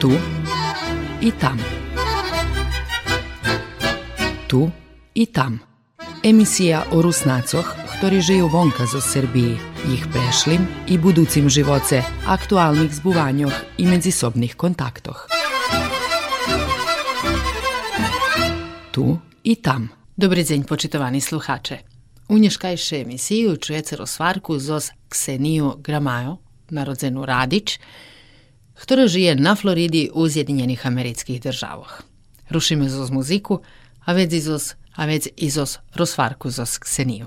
Tu i tam. Tu i tam. Emisija o Rusnacoch, ktorí žijú vonka zo Srbiji, ich prešlim i buducim živoce, aktualnih zbuvanjoh i medzisobnih kontaktoh. Tu i tam. Dobry dzień, poczytowani słuchacze. U nješkajše emisiju čujete rozvarku zos Kseniju Gramajo, narodzenu Radić, która żyje na Floridi u Zjedinjenih amerických državoh. Rušime zos muziku, a već izos, a već izos rozvarku zos Kseniju.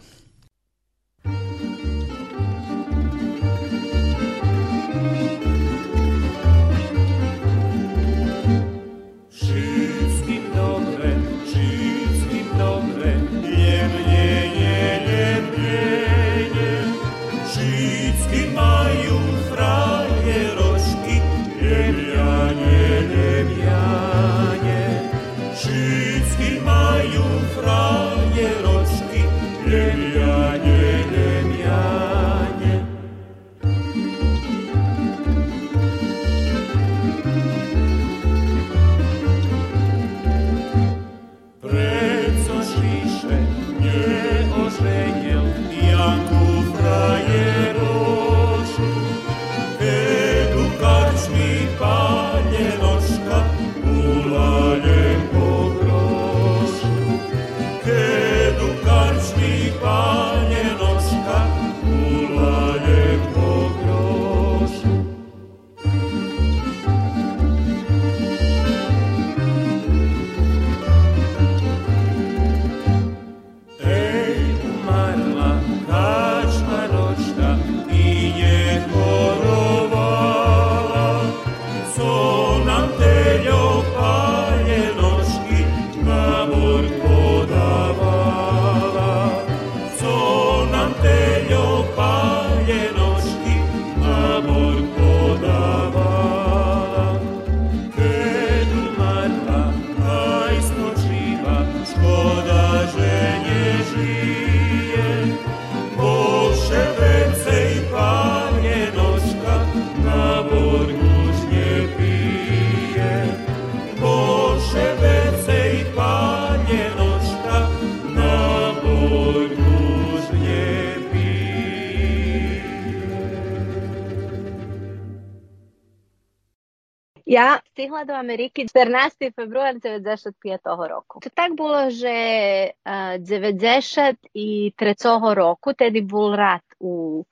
Ja stihla do Ameriky 14. február 95. roku. To tak було, že е, 93. року, тоді був рад у,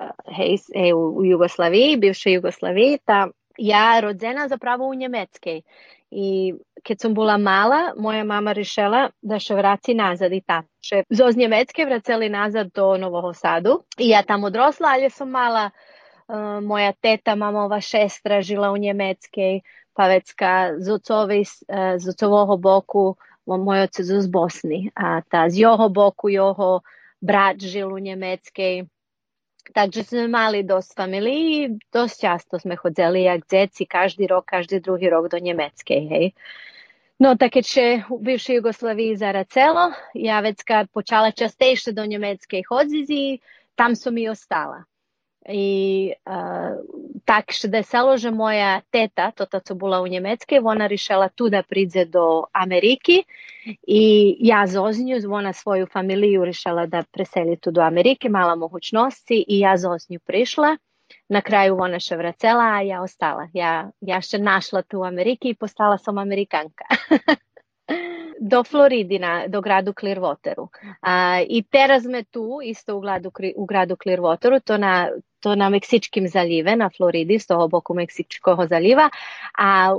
е, hej, hej, u, u Jugoslaviji, bivšoj Jugoslaviji, ta ja rodzena zapravo u Njemačkej. I kad sam bila mala, moja mama rešila da še vraci nazad i tako. Še zoz Njemecke vraceli nazad do Novog Sadu. I ja tam odrosla, ali sam mala e, E, moja teta, mamova šestra žila u Nemeckej, pa z, ocovi, e, z ocového boku, moj otec z Bosny, a tá z jeho boku, jeho brat žil u Nemeckej. Takže sme mali dosť familií, dosť často sme chodzeli jak deti, každý rok, každý druhý rok do Nemeckej, hej. No, tak keď še u bivšej Jugoslaviji zaracelo, ja vecka počala častejše do Nemeckej chodzi, tam som i ostala. I tak še desalo, že moja teta, tota co bola u Njemačkej, ona rišela tu da pridze do Ameriki i ja zoz nju, ona svoju familiju rišela da preseli tu do Amerike, mala mogućnosti i ja zoz nju prišla. Na kraju ona še vracela, a ja ostala. Ja, ja še našla tu u Ameriki i postala sam Amerikanka. do Floridina, do gradu Clearwateru. A, I teraz sme tu, isto u, gradu, u gradu Clearwateru, to na, to na zalive, na Floridi, z Meksičkog zaliva. A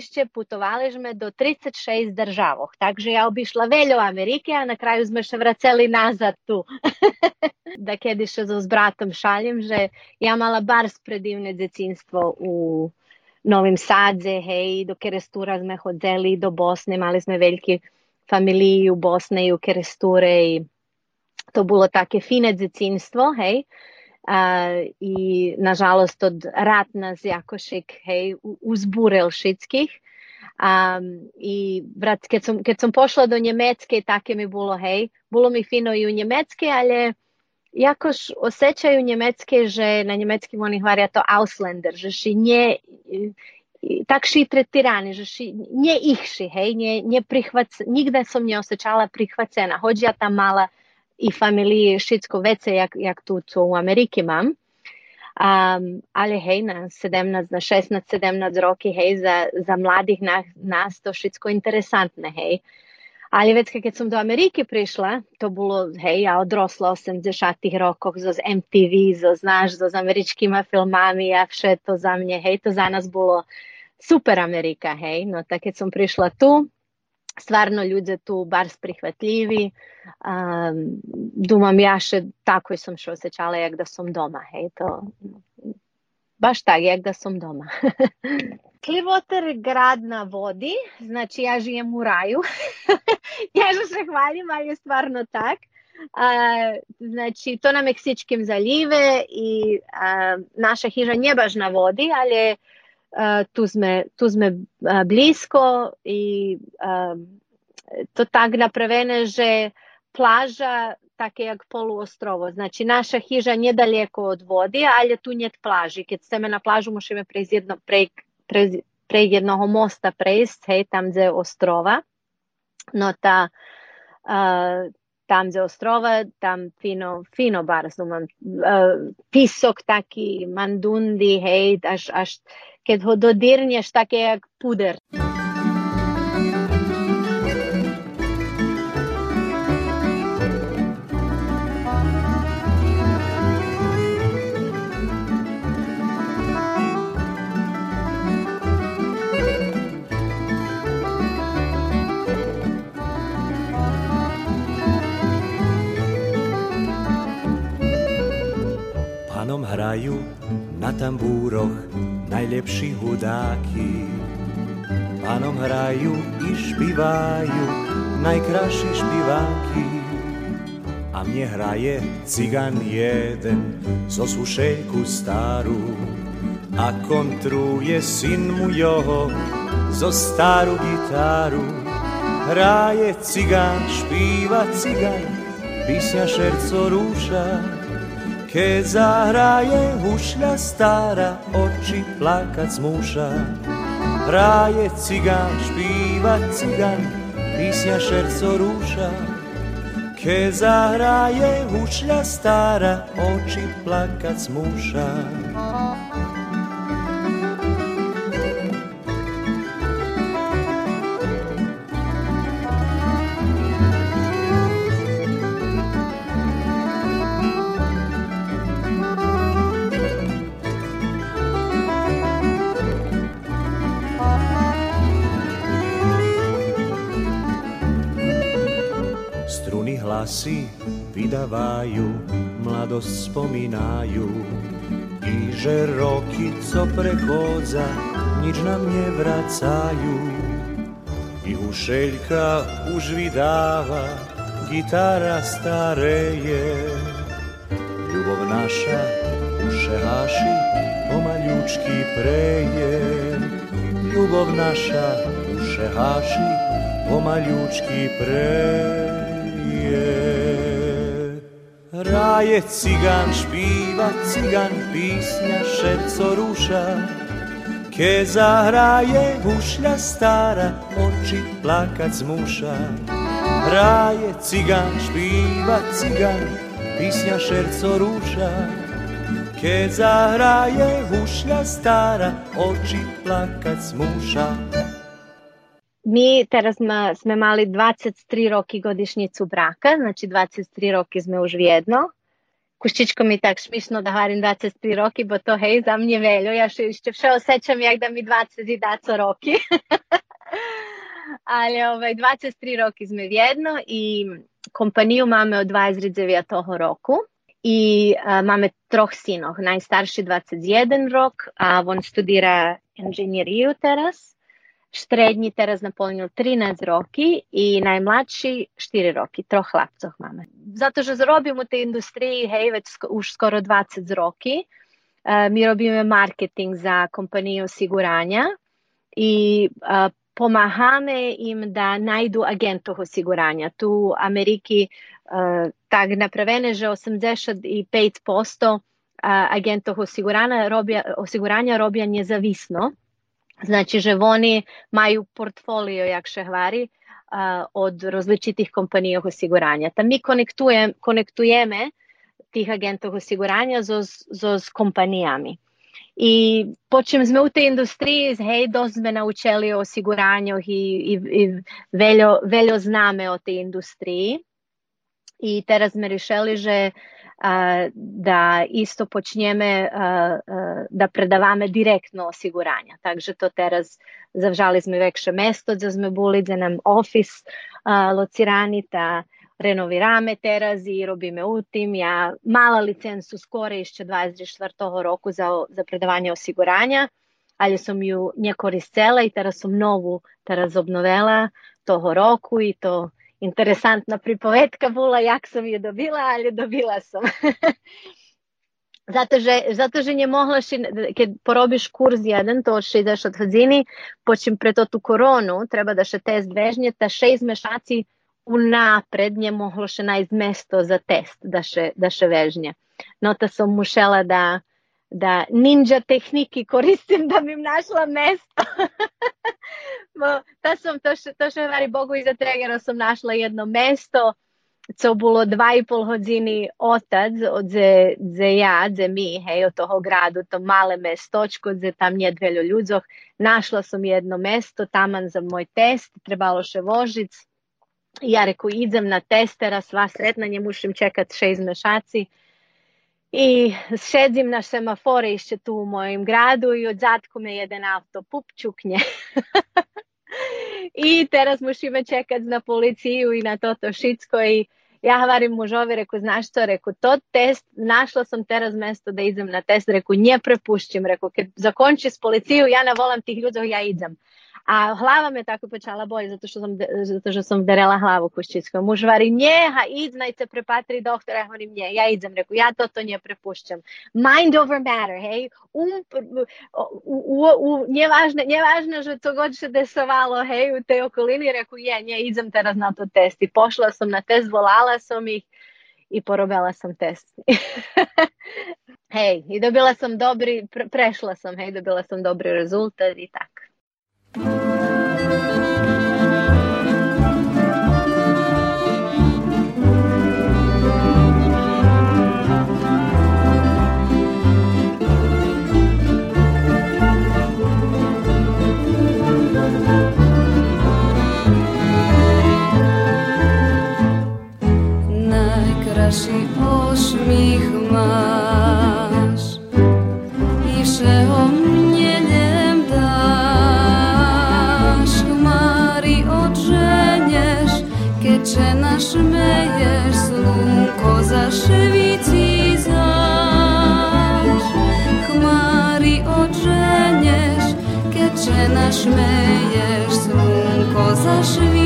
ešte putovali do 36 državoh. Takže še so s bratom šaljem, že ja mala bar predivne decinstvo u Novim Sadze, hej, do Kerestura sme hodzeli, do Bosne, mali sme veľký familiji u Bosne i u Keresture i to bilo také fine decinstvo, hej. A, I nažalost od rat nas jakošik, hej, u- uzburel šitskih. A, I brat, kad sam, kad sam pošla do Njemecke, také mi bilo, hej, bilo mi fino i u Njemecke, ali jakož osjećaju njemeckie, že na njemeckim oni hovoria to Ausländer, že si nie, tak si tretirani, že si nie ich si, hej, nie, nie prihvac, nigde som neosjećala prihvacena, hoď ja tam mala i familiji všetko vece, jak, jak tu, co u Ameriki mam. Um, ali hej, na 17, na 16, 17 roki, hej, za, za mladih nas, nas to všetko interesantne, hej. Ali već keď som do Ameriky prišla, to bolo, hej, ja odrosla 80 rokoch zo z MTV, zo, znaš, zo s američkými filmami a vše to za mne, hej, to za nás bolo super Amerika, hej. No tak keď som prišla tu, stvarno ľudia tu bar sprihvatljivi. Um, dumam, ja še i sam še osjećala jak da sam doma. Hej, to, baš tak, jak da sam doma. Clearwater grad na vodi, znači ja žijem u raju. ja že se hvalim, ali je stvarno tak. A, znači, to na Meksičkim zalive i uh, naša hiža nije baš na vodi, ali je tu sme, tu sme a, blisko i a, to tak napravene, že plaža takie jak poluostrovo. Znači, naša hiža nije daleko od vodi, ali tu njet plaži. Kad ste na plažu, musíme prejsť jedno, prej, pre, pre jednoho mosta prejsť, hej, tam gdje ostrova. No ta, uh, tam gdje ostrova, tam fino, fino bar, razumem, uh, pisok taki, mandundi, hej, až, až keď ho dodirnješ, také jak puder. Pánom hrajú na tambúroch najlepší hudáky. Pánom hrajú i špivajú najkrajší špiváky. A mne hraje cigan jeden zo sušeľku starú. A kontruje syn mu joho zo starú gitaru. Hraje cigan, špíva cigan, písňa šerco rúša. Keď zahraje hušľa stará, oči plakať zmúša. Hraje cigán, špíva cigán, písňa šerco rúša. Keď zahraje hušľa stará, oči plakať zmúša. Hlasy vydávajú, mladosť spomínajú. I že roky, co prechodza, nič nám nevracajú. I ušeľka už vydáva, gitara stareje. Ľubov naša uše haši, pomaľučky preje. Ľubov naša uše haši, pomaľučky preje. Hraje cigan, špíva cigan, písňa šerco rúša. Keď zahraje hušľa stará, oči plakať zmúša. Hraje cigan, špíva cigan, písňa šerco rúša. Keď zahraje hušľa stará, oči plakať zmúša. Mi teraz ma, sme mali 23 roky godišnjicu braka, znači 23 roky sme už vjedno. Kuščičko mi tak šmišno da hvarim 23 roky, bo to hej, za mne veľo. Ja še, ešte vše osjećam jak da mi 20 i daco roky. Ali ovaj, 23 roky sme vjedno i kompaniju máme od 29 toho roku. I a, máme troch sinov. Najstarši 21 rok, a on studira inženjeriju teraz Štrednji teraz naplnil 13 roky i najmladší 4 roky, troch chlapcov máme. Zato, že robím u tej industriji, hej, već už skoro 20 roky. Uh, mi robíme marketing za kompaniju osiguranja i uh, pomáhame im da najdu agentov osiguranja. Tu u Ameriki tak napravene, že 85% agentov osiguranja robia, osiguranja robia nezavisno. Znači, že oni majú portfolio, jak hvari, od rozličitih kompanij osiguranja. Ta mi konektujem, konektujeme tih agentov osiguranja z, z, kompanijami. I počem sme u tej industriji, hej, dosť sme naučili o osiguranju i, i, i veljo, veljo zname o tej industriji. I teraz sme rešili, že a, da isto a, da predavame direktno osiguranja. Takže to teraz sme vekše mesto, da sme boli, da nam ofis locirani, ta renovirame teraz i robíme u tim. Ja mala licencu skore ešte 24. roku za, za predavanje osiguranja, ali som ju nje koristila i teraz som novu teraz obnovela toho roku i to interesantna pripovetka bula jak som je dobila, ali dobila som. zato, že, zato, že nje mohla, ši, keď porobiš kurz jedan, to še ideš od hadzini, počim pre to koronu, treba da še test vežnje, ta šest mešaci unapred nje mohlo še najti mesto za test, da še, da še vežnje. No, ta som mušela da, da ninja tehniki koristim da bi našla mesto. Ta som, to, še, to še vari Bogu iza tregera sam našla jedno mesto, co bilo dva i pol hodini otac od ze, ze ja, ze mi, hej, od toho gradu, to male mestočko, ze tam nje dveljo ljudzoh. Našla sam jedno mesto taman za moj test, trebalo še vožic, ja reku idem na testera, sva sretna, nje mušim čekat šest mešaci. I šedzim na semafore išće tu u mojem gradu i od zadku me jedan auto pup čuknje. I teraz mušime čekat na policiju i na toto šicko i ja hvarim mužovi, reku, znaš što, reku, to test, našla sam teraz mesto da idem na test, reku, nje prepušćim, reku, kad zakonči s policiju, ja ne volam tih ljudi, ja idem. A hlava me tako počala boli zato što sam, zato što sam derela hlavu kuščickom. Muž vari, nje, ha, idznajte prepatri doktora, ja nje, ja idem, reku, ja to to nje prepušćam. Mind over matter, hej, um, u, u, u, nje, važno, nje važno, že to god se desovalo, hej, u tej okolini, reku, je, nje, idem teraz na to test. I pošla sam na test, volala sam ih i porobila sam test. hej, i dobila sam dobri, pre, prešla sam, hej, dobila sam dobri rezultat i Ci uśmiech masz i że o mnie nie dasz. Chmari odrzeniesz, kiedy nasz myjesz, słonko zaś. Chmari odrzeniesz, kiedy nasz myjesz, słonko zaszywici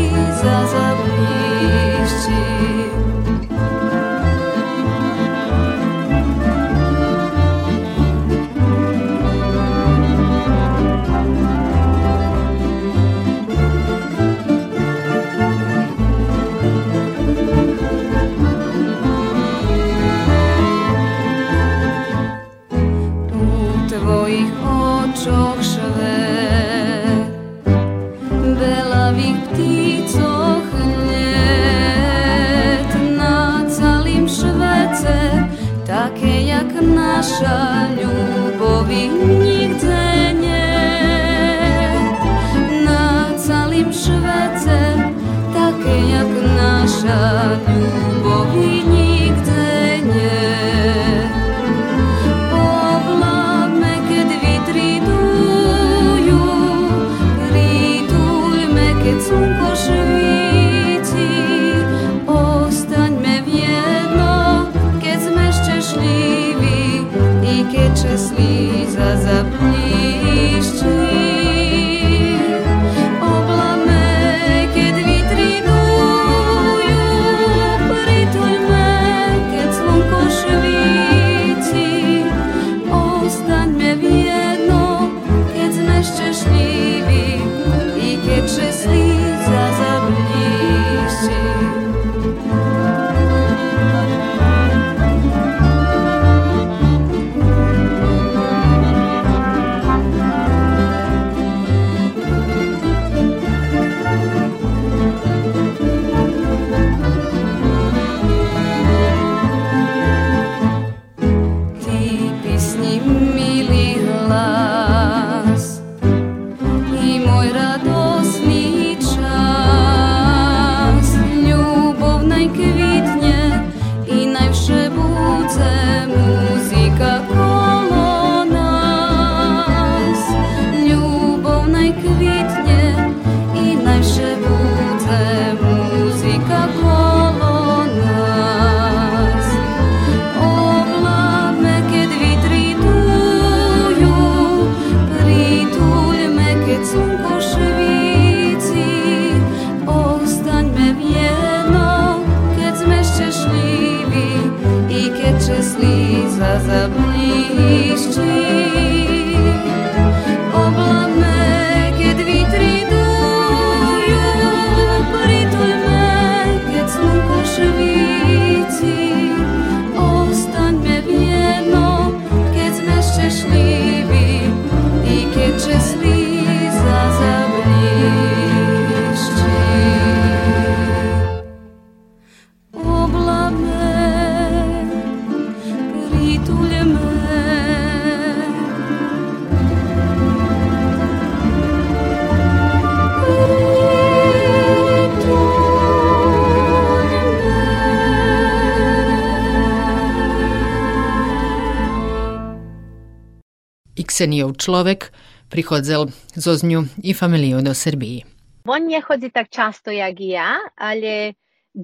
Ksenijov človek prichodzel zo Zňu i familiju do Srbiji. On nie chodzi tak často jak i ja, ale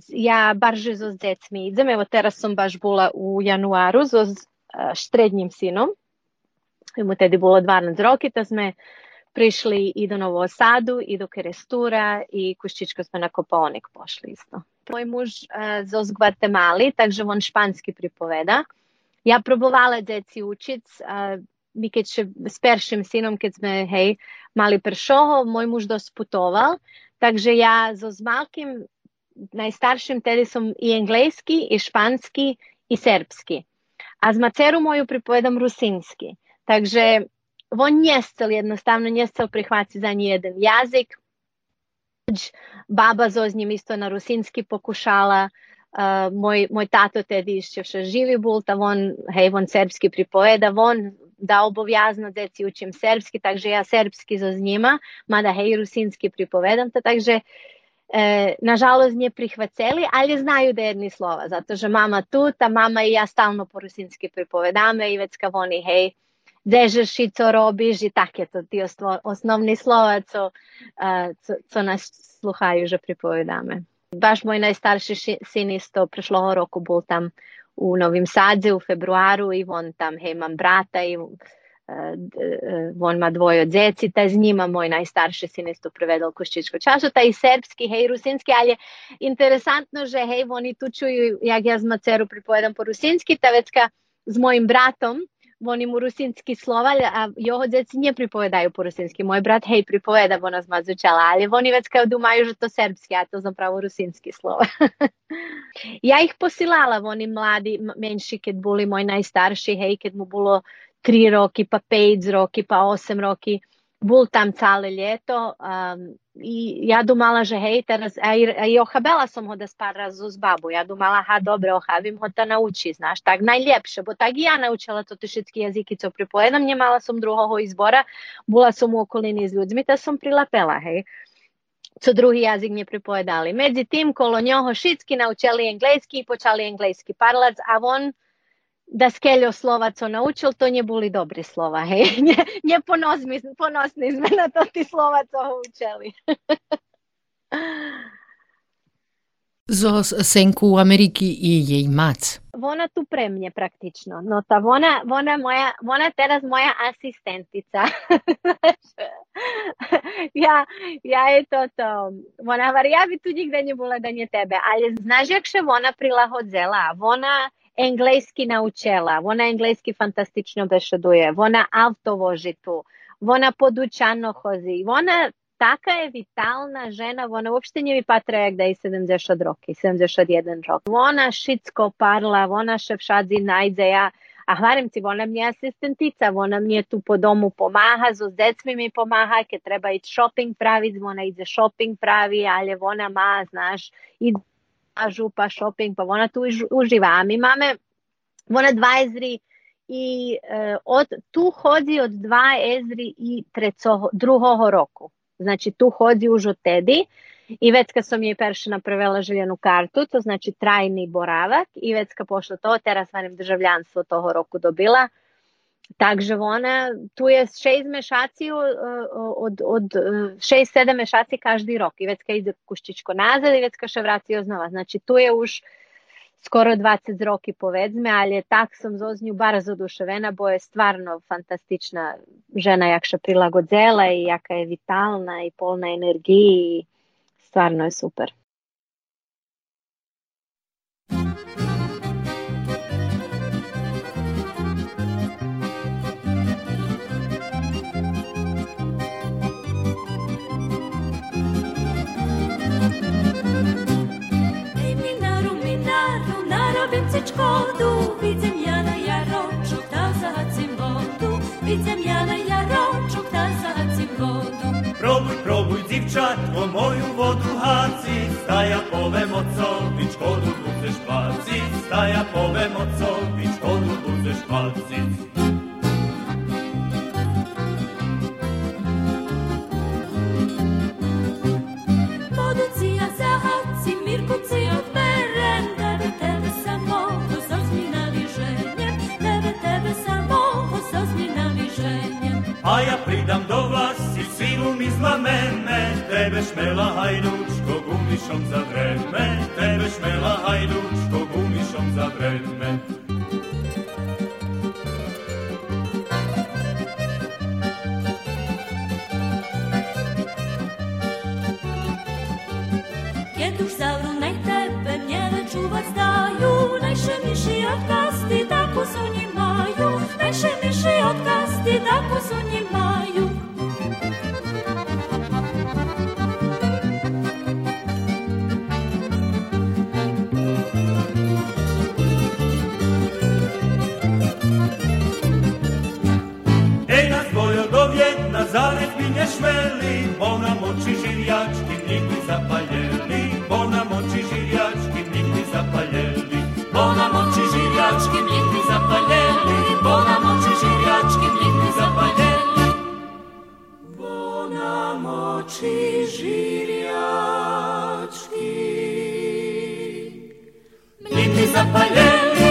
ja barže so s decmi idem. Evo teraz som baš bola u januáru so s uh, štrednjim sinom. Mu tedy bolo 12 roki, to sme prišli i do Novog Sadu, i do Kerestura i Kuščičko smo na Kopaonik pošli isto. Moj muž uh, z Gvatemali, takže on španski pripoveda. Ja probovala deci učic, uh, mi keď še s peršim sinom, keď sme, hej, mali pršoho, môj muž dosť putoval, takže ja so s malkým najstarším tedy som i englejski, i španski, i serbski. A z maceru moju pripovedam rusinski. Takže on nie jednostavno, nie chcel prihvatiti za nijedan jazik. Baba zo njim isto na rusinski pokušala, Uh, moj, moj tato tedy še še živi bol, ta von, hej, von serbski pripoveda, von da obovjazno deci učim serbski, takže ja serbski zo z njima, mada hej, rusinski pripovedam to, takže e, nažalost nje prihvaceli, ali znaju da jedni slova, zato že mama tu, ta mama i ja stalno po rusinski pripovedame i već ka oni, hej, dežeš i co robiš i tak je to ti osnovni slova, co, uh, co, co nas sluhaju, že pripovedame. Baš moj najstarši sin isto prešloho roku bol tam u Novim Sadze u februaru i on tam, hej, imam brata i uh, on ima dvoje od djeci, ta z njima. Moj najstarši sin isto prevedal koščičko čašu, ta i serbski, hej, rusinski, ali je interesantno, že hej, oni tu čuju, jak ja z maceru pripovedam po rusinski, ta vecka z mojim bratom, volim u rusinski slovalj, a jeho djeci nje pripovedaju po rusinski. Moj brat, hej, pripoveda, bo nas mazučala, ali oni već kao dumaju, že to serbski, a to zapravo rusinski slova. ja ih posilala, oni mladi, menjši, kad boli moj najstarši, hej, kad mu bilo tri roki, pa pet roki, pa osam roki bol tam celé leto. Um, ehm, i ja domala, že hej, teraz aj, aj ochabela som ho das pár razu s babou. Ja domala, ha, dobre, ochabím ho, to naučí, znaš, tak najlepšie, bo tak ja naučila to všetky jazyky, co pripojedam, nemala som druhého izbora, bola som u okolini s ľuďmi, to som prilapela, hej co druhý jazyk nepripovedali. Medzi tým kolo ňoho všetky naučili anglejský, počali anglejský parlec a on da skeljo slova co naučil, to nje boli dobri slova, hej. Nje, nje ponosni, ponosni sme na to ti slova co ho učeli. Zos senku u Ameriki i jej mac. Ona tu pre mnje praktično. No ta ona, ona, moja, ona teraz moja asistentica. ja, ja je to to. Ona var, ja bi tu nikde nie bola da nje tebe. Ali znaš jak še ona prilahodzela? Ona englejski naučila, ona englejski fantastično bešeduje, ona auto voži tu, ona podučano hozi, ona taka je vitalna žena, ona uopšte nije mi patra jak da je 70 roki, 71 rok. Ona šitsko parla, ona šefšadzi najde, ja, a hvarim ti, ona mi je asistentica, ona mi je tu po domu pomaha, s decmi mi pomaha, kad treba ići shopping praviti, ona ide shopping pravi, ali ona ma, znaš, i župa, shopping, pa ona tu uživa. A mi máme ona dva ezri i e, od, tu hodzi od dva ezri i trecoho, drugoho roku. Znači tu hodzi už od tedi i već kad sam jej perše napravila željenu kartu, to znači trajni boravak i već kad pošla to, teraz varim državljanstvo toho roku dobila, Takže ona, tu je šest mešaci od, od šest, sedam mešaci každý rok i već kad ide kuščičko nazad i već kad še vraci oznova. Znači tu je už skoro 20 roki povedzme, ali je tak som zo nju bardzo oduševena, bo je stvarno fantastična žena jak še prilagodzela i jaka je vitalna i polna energiji stvarno je super. від шкоду, від зем'яна я рочу та загацім воду, від зем'яна я рочу та загацім воду. Пробуй, пробуй, дівчатко, мою воду гаці, стая пове моцо, від шкоду будеш паці, стая пове моцо, від будеш паці. A ja pridam do vlasi silu mi zla mene, tebe šmela hajdučko gumišom za vreme, tebe šmela hajdučko gumišom za vreme. bo nam oči živjački nigdy zapaljeli, bo nam oči živjački nigdy zapaljeli. Bo nam oči živjački nigdy zapaljeli.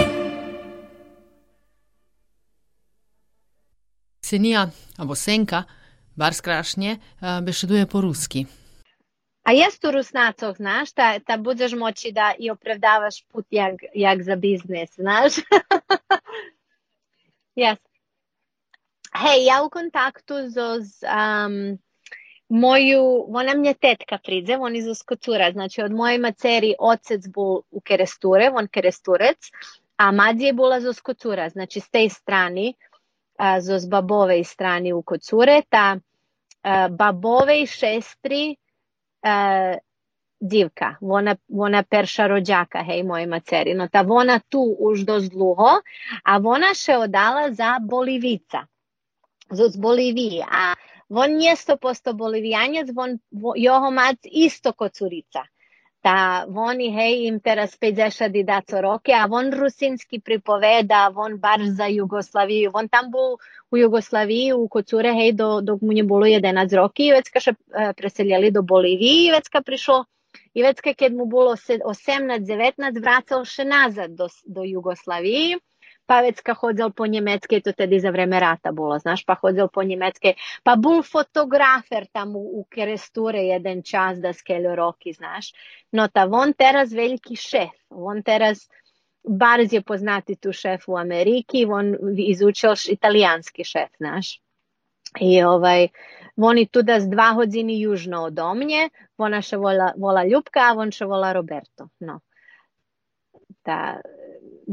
Ксенија або Сенка, бар скрашње, а, бешедуе по-руски. A jest tu rusnacog, znaš, ta, ta budeš moći da i opravdavaš put jak, jak za biznis, znaš? yes. Hej, ja u kontaktu zoz um, moju, ona mnie tetka pridze, on iz Uskocura, znači od moje maceri ocec bul u Keresture, on Keresturec, a madje bula z Uskocura, znači s tej strani, a, zoz babove strani u Kocure, ta babove šestri uh, divka, ona, ona perša rođaka, hej, moje macerino. Ta ona tu už dost dluho, a ona še odala za Bolivica, z Bolivije. A on je 100% bolivijanec, on, jeho mac isto kot curica tá oni, hej, im teraz 50 i daco roke, a on rusinski pripoveda, on bar za Jugoslaviju, on tam bol u Jugoslaviji, u kod hej, do, dok mu je 11 roki, i već ka še preseljeli do Boliviji, i prišlo i već kad mu bilo 18-19 vracao še nazad do, do Jugoslaviji. Pa već ka hodzal po Njemecke, to tedi za vreme rata bilo, znaš, pa hodzal po Njemecke, pa bul fotografer tam u, u Keresture jedan čas da skeljo roki, znaš. No ta von teraz veliki šef, on teraz Barz je poznati tu šef u Ameriki, on izučil italijanski šef, znaš. I ovaj, oni tu da s dva hodzini južno od omnje, ona še vola, vola Ljubka, a on še vola Roberto. No. Da,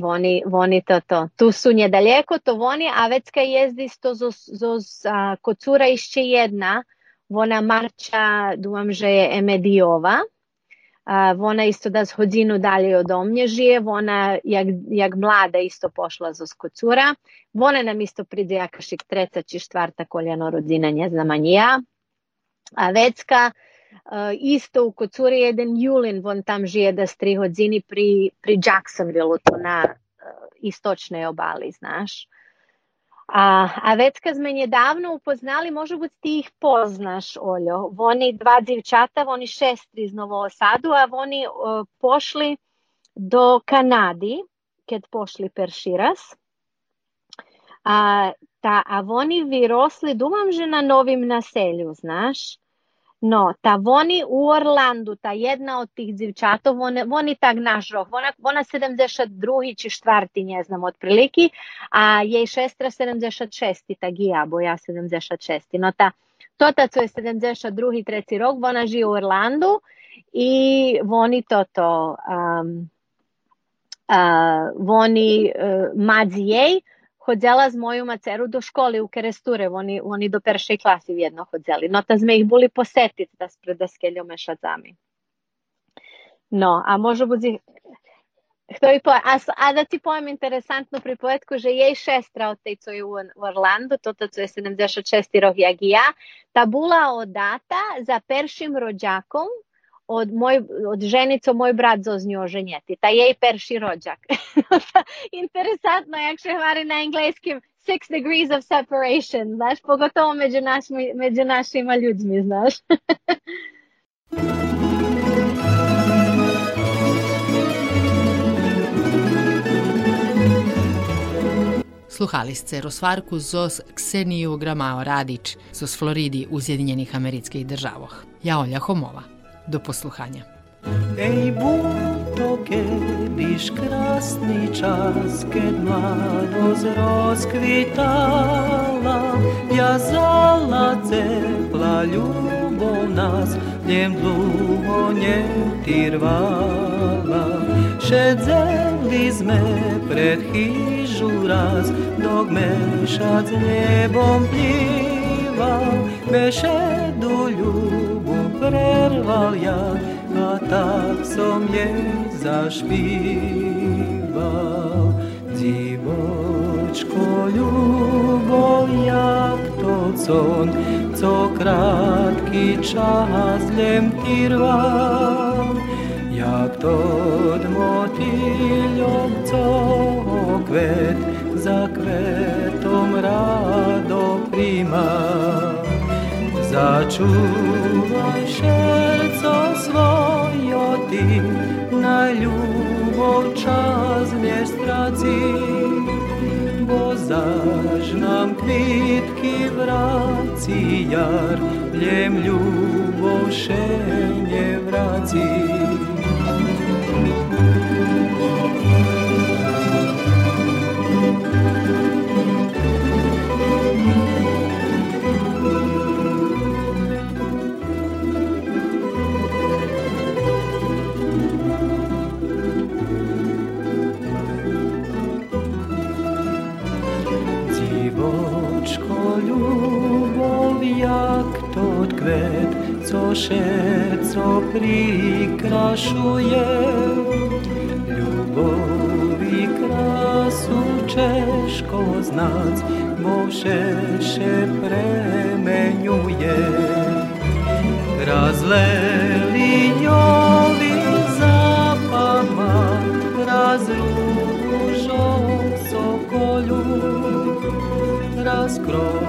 oni, oni to to. Tu su njedaleko, to oni, a već kad jezdi sto zoz, zoz a, kocura išće jedna, ona marča, думам, že je Emediova, a, вона isto da s hodzinu dalje od omnje žije, ona jak, jak mlada isto pošla za skocura, Вона nam isto pride jakašik treca či štvarta koljano rodzina, ne znam ani ja. A Vecka e, E, isto u Kocuri jedan Julin von tam žije da tri godini pri, pri Jacksonville to na e, istočnoj obali, znaš. A, a već kad me davno upoznali, može biti ti ih poznaš, Oljo. Oni dva divčata, oni šestri iz Novosadu, a oni uh, pošli do Kanadi, kad pošli per Širas. A, ta, a oni virosli, dumam že na novim naselju, znaš. No, ta oni u Orlandu, ta jedna od tih djevčatov, oni, tak naš rok, ona, ona 72. či štvrti, ne znam, otprilike, a jej šestra 76. tak i ja, bo ja 76. No, ta, to ta, co je 72. treći rok, ona živi u Orlandu i oni to to, um, uh, oni uh, madzi jej, chodzela s moju macero do škole u Keresturev, oni, oni do peršej klasi vedno hodzeli. No, ta sme jih boli posetiti, da spred daskeljo mešacami. No, a možno budi... Kto je pojem? A, a da ti pojem interesantnu pripovedku, že jej šestra od tej, co u, u Orlandu, to co je 76 rok, jak i ja, ta bula odata za peršim rođakom, od, moj, od ženi, co moj brat zo z njo ženjeti. Ta jej perši rođak. Interesantno, jak še vari na engleskim six degrees of separation, znaš, pogotovo među, našmi, među našima ljudmi, znaš. Sluhali ste rozvarku zos Kseniju Gramao Radić zos Floridi u Zjedinjenih americkih državoh. Ja Olja Homova. Do posluchania. Ej, to kiedyś krasny czas, kiedy mladość rozkwitała, wязала ciepła любов nas, dniem długo nie tirwała. Siedzeliśmy przed chyżu raz, dok meszac niebom pliwał, meszedu ljubu prerval ja, a tak som jej zašpíval. Divočko ľubov, jak to con, co krátky čas len trval. Jak to motýľom, co kvet za kvetom rado príjma. Začúvaj šerco svojo ty, na ľubov čas nestrací, bo zaž nám kvitky vrací jar, ljem ľubov še nevrací. Divočko prikrašuje. Ljubovi krasu češko znac, bo šeše premenjuje. Razleli njovi zapadma, razružo sokolju, razkrovnej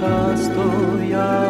často ja